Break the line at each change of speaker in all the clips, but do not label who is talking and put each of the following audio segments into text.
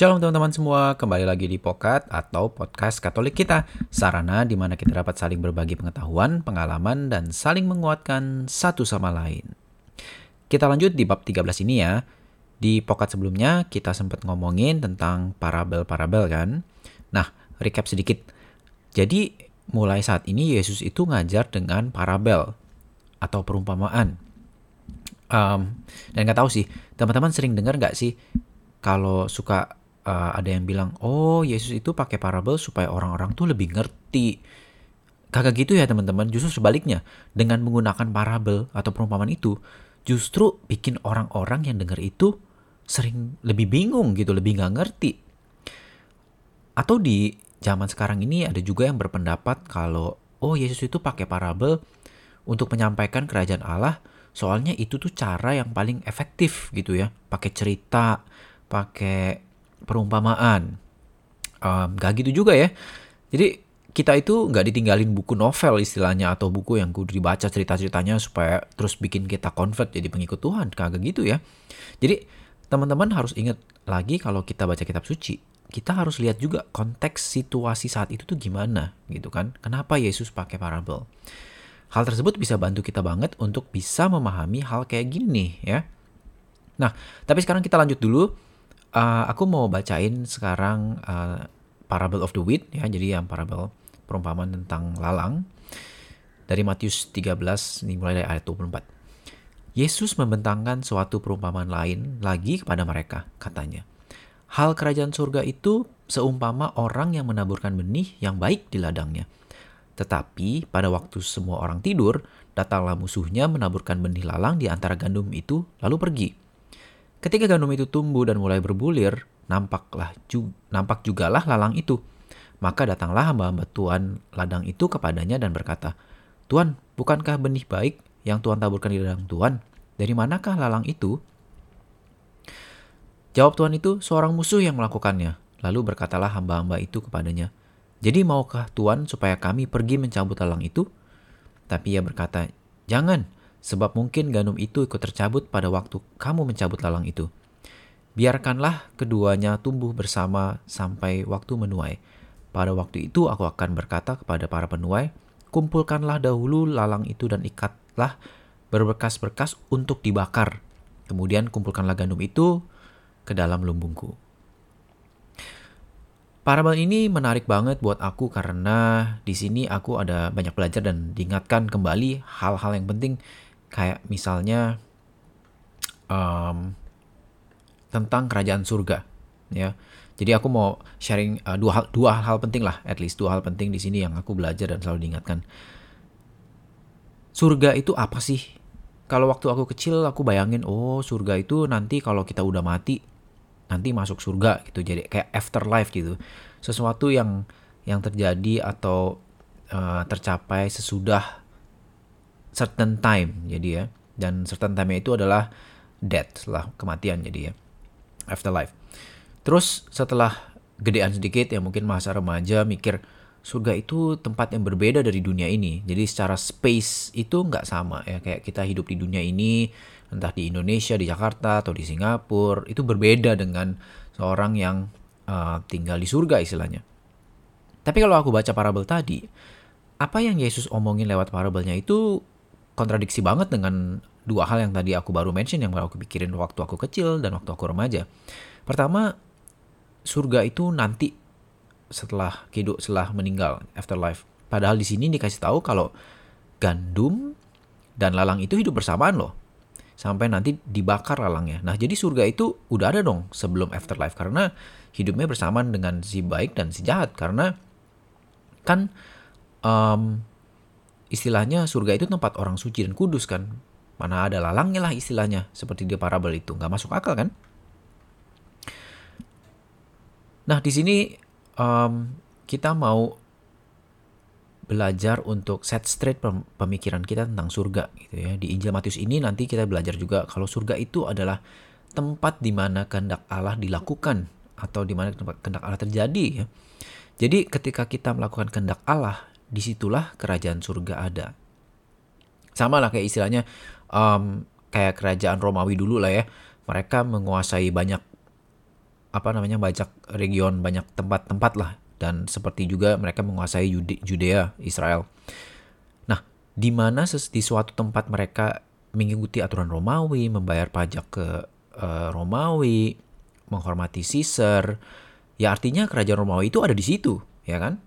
Shalom teman-teman semua, kembali lagi di Pokat atau Podcast Katolik kita. Sarana di mana kita dapat saling berbagi pengetahuan, pengalaman, dan saling menguatkan satu sama lain. Kita lanjut di bab 13 ini ya. Di Pokat sebelumnya kita sempat ngomongin tentang parabel-parabel kan. Nah, recap sedikit. Jadi mulai saat ini Yesus itu ngajar dengan parabel atau perumpamaan. Um, dan nggak tahu sih, teman-teman sering dengar nggak sih kalau suka uh, ada yang bilang, oh Yesus itu pakai parabel supaya orang-orang tuh lebih ngerti. Kagak gitu ya teman-teman, justru sebaliknya. Dengan menggunakan parabel atau perumpamaan itu, justru bikin orang-orang yang dengar itu sering lebih bingung gitu, lebih nggak ngerti. Atau di zaman sekarang ini ada juga yang berpendapat kalau, oh Yesus itu pakai parabel untuk menyampaikan kerajaan Allah, soalnya itu tuh cara yang paling efektif gitu ya, pakai cerita, pakai perumpamaan. Um, gak gitu juga ya. Jadi kita itu nggak ditinggalin buku novel istilahnya atau buku yang kudu dibaca cerita-ceritanya supaya terus bikin kita convert jadi pengikut Tuhan. Kagak gitu ya. Jadi teman-teman harus ingat lagi kalau kita baca kitab suci, kita harus lihat juga konteks situasi saat itu tuh gimana gitu kan. Kenapa Yesus pakai parabel? Hal tersebut bisa bantu kita banget untuk bisa memahami hal kayak gini ya. Nah, tapi sekarang kita lanjut dulu uh, aku mau bacain sekarang uh, Parable of the Wheat ya, jadi yang parabel perumpamaan tentang lalang dari Matius 13 ini mulai dari ayat 24. Yesus membentangkan suatu perumpamaan lain lagi kepada mereka, katanya. Hal kerajaan surga itu seumpama orang yang menaburkan benih yang baik di ladangnya. Tetapi pada waktu semua orang tidur, datanglah musuhnya menaburkan benih lalang di antara gandum itu, lalu pergi. Ketika gandum itu tumbuh dan mulai berbulir, nampaklah ju nampak jugalah lalang itu. Maka datanglah hamba-hamba Tuhan ladang itu kepadanya dan berkata, Tuhan, bukankah benih baik yang Tuhan taburkan di ladang Tuhan? Dari manakah lalang itu? Jawab Tuhan itu, seorang musuh yang melakukannya. Lalu berkatalah hamba-hamba itu kepadanya, Jadi maukah Tuhan supaya kami pergi mencabut lalang itu? Tapi ia berkata, Jangan, sebab mungkin gandum itu ikut tercabut pada waktu kamu mencabut lalang itu. Biarkanlah keduanya tumbuh bersama sampai waktu menuai. Pada waktu itu aku akan berkata kepada para penuai, kumpulkanlah dahulu lalang itu dan ikatlah berbekas-berkas untuk dibakar. Kemudian kumpulkanlah gandum itu ke dalam lumbungku. Parabel ini menarik banget buat aku karena di sini aku ada banyak belajar dan diingatkan kembali hal-hal yang penting kayak misalnya um, tentang kerajaan surga ya. Jadi aku mau sharing uh, dua hal dua hal penting lah at least dua hal penting di sini yang aku belajar dan selalu diingatkan. Surga itu apa sih? Kalau waktu aku kecil aku bayangin oh surga itu nanti kalau kita udah mati nanti masuk surga gitu. Jadi kayak afterlife gitu. Sesuatu yang yang terjadi atau uh, tercapai sesudah certain time jadi ya. Dan certain time itu adalah death setelah kematian jadi ya. Afterlife. Terus setelah gedean sedikit ya mungkin masa remaja mikir surga itu tempat yang berbeda dari dunia ini. Jadi secara space itu nggak sama ya. Kayak kita hidup di dunia ini entah di Indonesia di Jakarta atau di Singapura itu berbeda dengan seorang yang uh, tinggal di surga istilahnya. Tapi kalau aku baca parabel tadi apa yang Yesus omongin lewat parabelnya itu kontradiksi banget dengan dua hal yang tadi aku baru mention yang aku pikirin waktu aku kecil dan waktu aku remaja. Pertama, surga itu nanti setelah hidup setelah meninggal afterlife. Padahal di sini dikasih tahu kalau gandum dan lalang itu hidup bersamaan loh. Sampai nanti dibakar lalangnya. Nah, jadi surga itu udah ada dong sebelum afterlife karena hidupnya bersamaan dengan si baik dan si jahat karena kan um, istilahnya surga itu tempat orang suci dan kudus kan. Mana ada lalangnya lah istilahnya, seperti di parabel itu. Nggak masuk akal kan? Nah, di sini um, kita mau belajar untuk set straight pemikiran kita tentang surga gitu ya. Di Injil Matius ini nanti kita belajar juga kalau surga itu adalah tempat di mana kehendak Allah dilakukan atau di mana kehendak Allah terjadi ya. Jadi ketika kita melakukan kehendak Allah, di situlah kerajaan surga ada. Sama lah kayak istilahnya um, kayak kerajaan Romawi dulu lah ya. Mereka menguasai banyak apa namanya banyak region, banyak tempat-tempat lah dan seperti juga mereka menguasai Judea, Israel. Nah, di mana di suatu tempat mereka mengikuti aturan Romawi, membayar pajak ke uh, Romawi, menghormati Caesar, ya artinya kerajaan Romawi itu ada di situ, ya kan?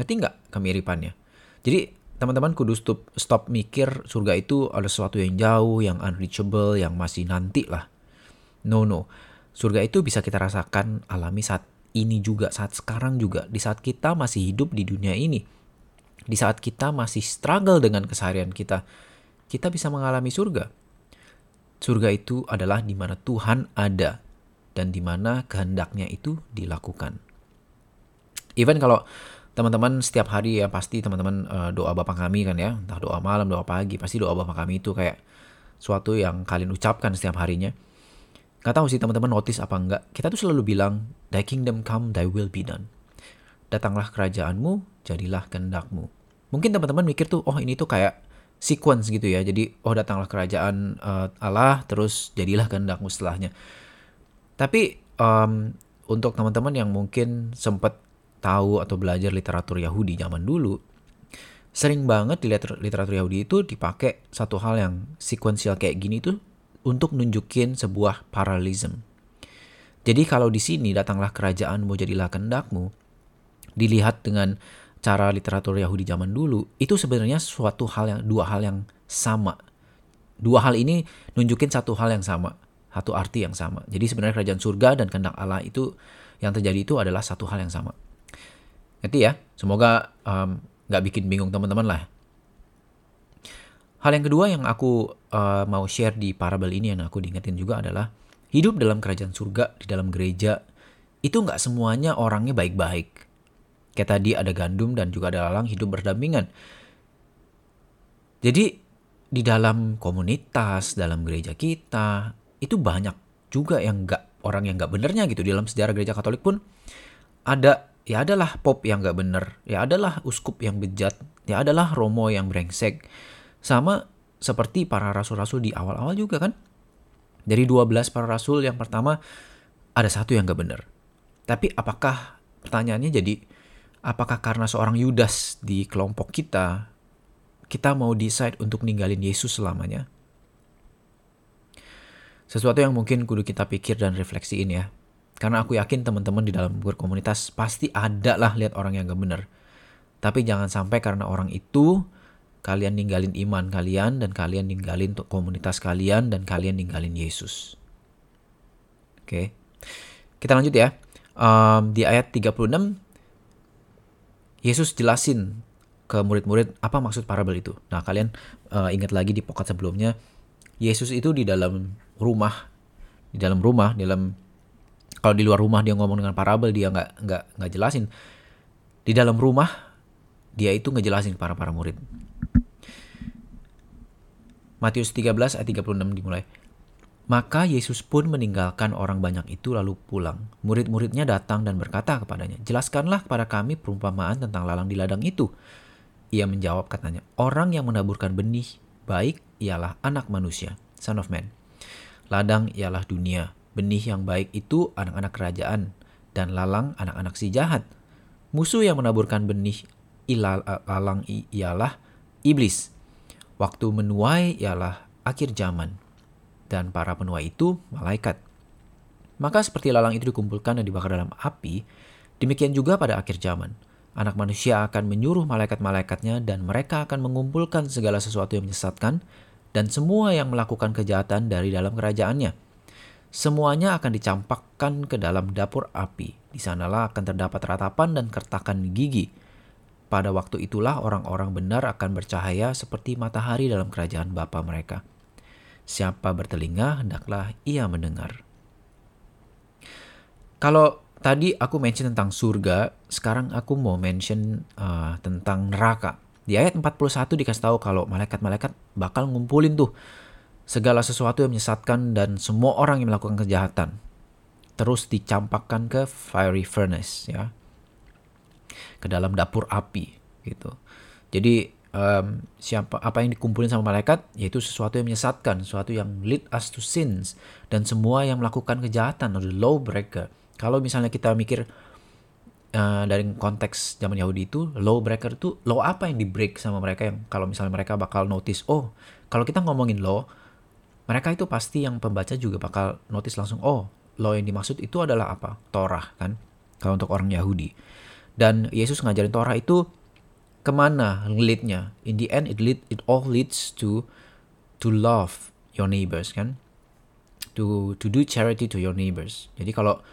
Ngerti nggak kemiripannya? Jadi teman-teman kudu stop, stop mikir surga itu ada sesuatu yang jauh, yang unreachable, yang masih nanti lah. No, no. Surga itu bisa kita rasakan alami saat ini juga, saat sekarang juga, di saat kita masih hidup di dunia ini. Di saat kita masih struggle dengan keseharian kita, kita bisa mengalami surga. Surga itu adalah di mana Tuhan ada dan di mana kehendaknya itu dilakukan. Even kalau teman-teman setiap hari ya pasti teman-teman uh, doa Bapa kami kan ya, entah doa malam, doa pagi, pasti doa Bapa kami itu kayak suatu yang kalian ucapkan setiap harinya Gak tahu sih teman-teman notice apa enggak. Kita tuh selalu bilang, Thy kingdom come, thy will be done. Datanglah kerajaanmu, jadilah kehendakmu. Mungkin teman-teman mikir tuh, oh ini tuh kayak sequence gitu ya. Jadi, oh datanglah kerajaan uh, Allah, terus jadilah kehendakmu setelahnya. Tapi um, untuk teman-teman yang mungkin sempat tahu atau belajar literatur Yahudi zaman dulu, sering banget di literatur Yahudi itu dipakai satu hal yang sequential kayak gini tuh untuk nunjukin sebuah paralelism. Jadi kalau di sini datanglah kerajaanmu jadilah kendakmu, dilihat dengan cara literatur Yahudi zaman dulu, itu sebenarnya suatu hal yang dua hal yang sama. Dua hal ini nunjukin satu hal yang sama, satu arti yang sama. Jadi sebenarnya kerajaan surga dan kehendak Allah itu yang terjadi itu adalah satu hal yang sama. Ngerti ya? Semoga nggak um, bikin bingung teman-teman lah. Hal yang kedua yang aku uh, mau share di parabel ini yang aku diingetin juga adalah hidup dalam kerajaan surga di dalam gereja itu nggak semuanya orangnya baik-baik. Kayak tadi ada gandum dan juga ada lalang hidup berdampingan. Jadi di dalam komunitas, dalam gereja kita itu banyak juga yang nggak orang yang nggak benernya gitu. Di dalam sejarah gereja Katolik pun ada ya adalah pop yang nggak bener, ya adalah uskup yang bejat, ya adalah romo yang brengsek sama seperti para rasul-rasul di awal-awal juga kan. Dari 12 para rasul yang pertama ada satu yang gak benar. Tapi apakah pertanyaannya jadi apakah karena seorang Yudas di kelompok kita kita mau decide untuk ninggalin Yesus selamanya? Sesuatu yang mungkin kudu kita pikir dan refleksiin ya. Karena aku yakin teman-teman di dalam berkomunitas pasti ada lah lihat orang yang gak benar. Tapi jangan sampai karena orang itu kalian ninggalin iman kalian dan kalian ninggalin komunitas kalian dan kalian ninggalin Yesus. Oke. Kita lanjut ya. Um, di ayat 36 Yesus jelasin ke murid-murid apa maksud parabel itu. Nah, kalian uh, ingat lagi di pokok sebelumnya Yesus itu di dalam rumah di dalam rumah, di dalam kalau di luar rumah dia ngomong dengan parabel dia nggak nggak nggak jelasin. Di dalam rumah dia itu ngejelasin para para murid. Matius 13 ayat 36 dimulai. Maka Yesus pun meninggalkan orang banyak itu lalu pulang. Murid-muridnya datang dan berkata kepadanya, Jelaskanlah kepada kami perumpamaan tentang lalang di ladang itu. Ia menjawab katanya, Orang yang menaburkan benih baik ialah anak manusia, son of man. Ladang ialah dunia. Benih yang baik itu anak-anak kerajaan. Dan lalang anak-anak si jahat. Musuh yang menaburkan benih lalang ialah iblis Waktu menuai ialah akhir zaman, dan para penuai itu malaikat. Maka seperti lalang itu dikumpulkan dan dibakar dalam api, demikian juga pada akhir zaman. Anak manusia akan menyuruh malaikat-malaikatnya dan mereka akan mengumpulkan segala sesuatu yang menyesatkan dan semua yang melakukan kejahatan dari dalam kerajaannya. Semuanya akan dicampakkan ke dalam dapur api. Di sanalah akan terdapat ratapan dan kertakan gigi. Pada waktu itulah orang-orang benar akan bercahaya seperti matahari dalam kerajaan Bapa mereka. Siapa bertelinga, hendaklah ia mendengar. Kalau tadi aku mention tentang surga, sekarang aku mau mention uh, tentang neraka. Di ayat 41 dikasih tahu kalau malaikat-malaikat bakal ngumpulin tuh segala sesuatu yang menyesatkan dan semua orang yang melakukan kejahatan. Terus dicampakkan ke fiery furnace ya ke dalam dapur api gitu. Jadi um, siapa apa yang dikumpulin sama malaikat yaitu sesuatu yang menyesatkan, sesuatu yang lead us to sins dan semua yang melakukan kejahatan atau law breaker. Kalau misalnya kita mikir uh, dari konteks zaman Yahudi itu law breaker itu law apa yang di break sama mereka yang kalau misalnya mereka bakal notice oh kalau kita ngomongin law mereka itu pasti yang pembaca juga bakal notice langsung oh law yang dimaksud itu adalah apa Torah kan kalau untuk orang Yahudi dan Yesus ngajarin Torah itu ke mana leadnya? In the end, it lead it all leads to to love your neighbors kan, to to do charity to your neighbors. Jadi kalau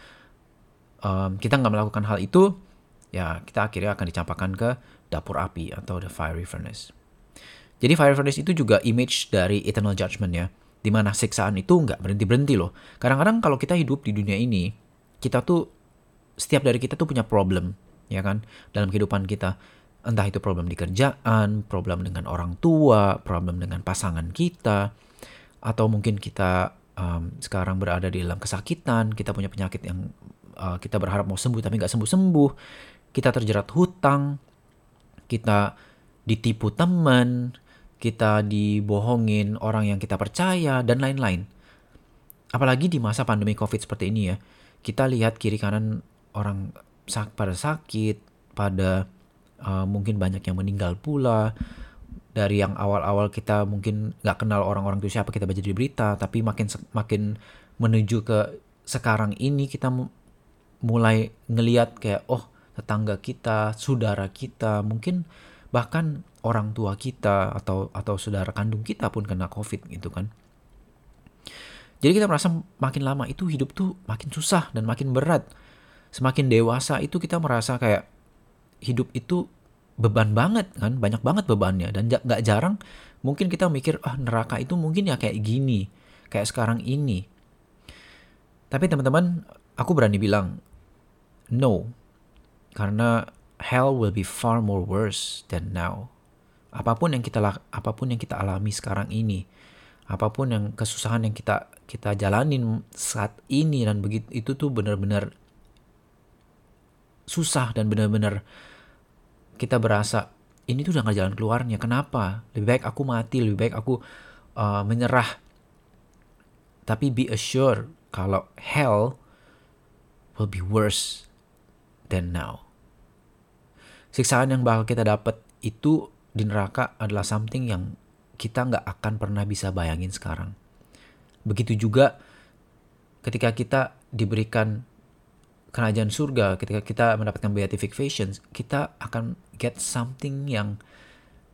um, kita nggak melakukan hal itu, ya kita akhirnya akan dicampakkan ke dapur api atau the fiery furnace. Jadi fiery furnace itu juga image dari eternal judgment ya, di mana siksaan itu nggak berhenti berhenti loh. Kadang-kadang kalau kita hidup di dunia ini, kita tuh setiap dari kita tuh punya problem, ya kan, dalam kehidupan kita Entah itu problem di kerjaan, problem dengan orang tua, problem dengan pasangan kita, atau mungkin kita um, sekarang berada di dalam kesakitan, kita punya penyakit yang uh, kita berharap mau sembuh tapi nggak sembuh-sembuh, kita terjerat hutang, kita ditipu teman, kita dibohongin orang yang kita percaya, dan lain-lain. Apalagi di masa pandemi COVID seperti ini ya, kita lihat kiri kanan orang sak pada sakit, pada uh, mungkin banyak yang meninggal pula dari yang awal-awal kita mungkin nggak kenal orang-orang itu siapa kita baca di berita tapi makin makin menuju ke sekarang ini kita mulai ngeliat kayak oh tetangga kita saudara kita mungkin bahkan orang tua kita atau atau saudara kandung kita pun kena covid gitu kan. Jadi kita merasa makin lama itu hidup tuh makin susah dan makin berat. Semakin dewasa itu kita merasa kayak hidup itu beban banget kan banyak banget bebannya. Dan nggak jarang mungkin kita mikir ah neraka itu mungkin ya kayak gini kayak sekarang ini. Tapi teman-teman aku berani bilang no. Karena hell will be far more worse than now apa pun yang kita apa pun yang kita alami sekarang ini apa pun yang kesusahan yang kita kita jalanin saat ini dan begitu itu tuh benar-benar susah dan benar-benar kita berasa ini tuh udah gak jalan keluarnya. Kenapa? Lebih baik aku mati, lebih baik aku uh, menyerah. Tapi be assured kalau hell will be worse than now. Siksaan yang bakal kita dapat itu di neraka adalah something yang kita nggak akan pernah bisa bayangin sekarang. Begitu juga ketika kita diberikan kerajaan surga, ketika kita mendapatkan beatification, kita akan get something yang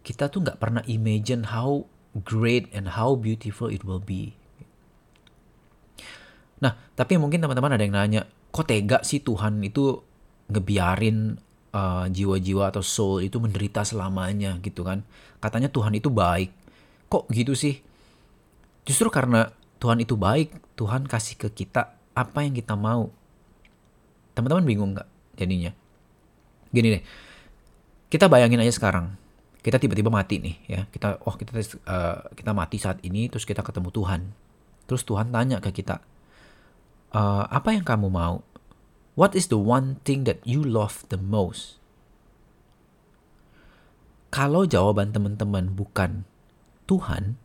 kita tuh nggak pernah imagine how great and how beautiful it will be. Nah, tapi mungkin teman-teman ada yang nanya, kok tega sih Tuhan itu ngebiarin uh, jiwa-jiwa atau soul itu menderita selamanya gitu kan? Katanya Tuhan itu baik. Kok gitu sih? Justru karena Tuhan itu baik, Tuhan kasih ke kita apa yang kita mau Teman-teman bingung nggak jadinya? Gini deh, kita bayangin aja sekarang, kita tiba-tiba mati nih ya, kita oh kita uh, kita mati saat ini, terus kita ketemu Tuhan, terus Tuhan tanya ke kita, uh, apa yang kamu mau? What is the one thing that you love the most? Kalau jawaban teman-teman bukan Tuhan,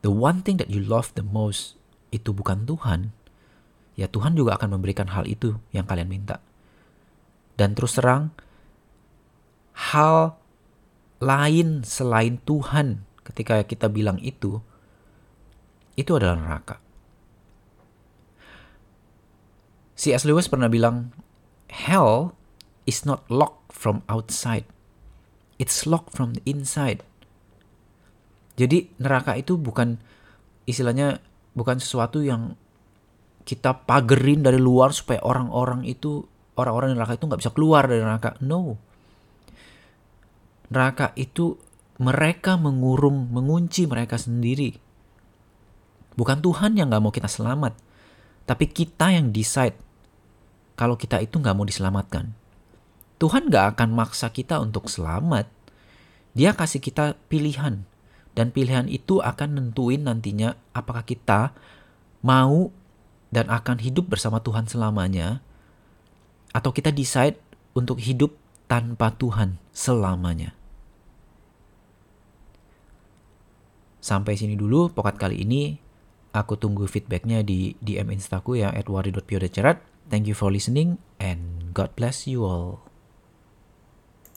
the one thing that you love the most itu bukan Tuhan, ya Tuhan juga akan memberikan hal itu yang kalian minta. Dan terus terang, hal lain selain Tuhan ketika kita bilang itu, itu adalah neraka. C.S. Lewis pernah bilang, Hell is not locked from outside. It's locked from the inside. Jadi neraka itu bukan istilahnya bukan sesuatu yang kita pagerin dari luar supaya orang-orang itu orang-orang neraka itu nggak bisa keluar dari neraka. No. Neraka itu mereka mengurung, mengunci mereka sendiri. Bukan Tuhan yang nggak mau kita selamat, tapi kita yang decide kalau kita itu nggak mau diselamatkan. Tuhan nggak akan maksa kita untuk selamat. Dia kasih kita pilihan, dan pilihan itu akan nentuin nantinya apakah kita mau dan akan hidup bersama Tuhan selamanya, atau kita decide untuk hidup tanpa Tuhan selamanya. Sampai sini dulu pokat kali ini. Aku tunggu feedbacknya di DM instaku yang @wari.pio.cerat. Thank you for listening and God bless you all.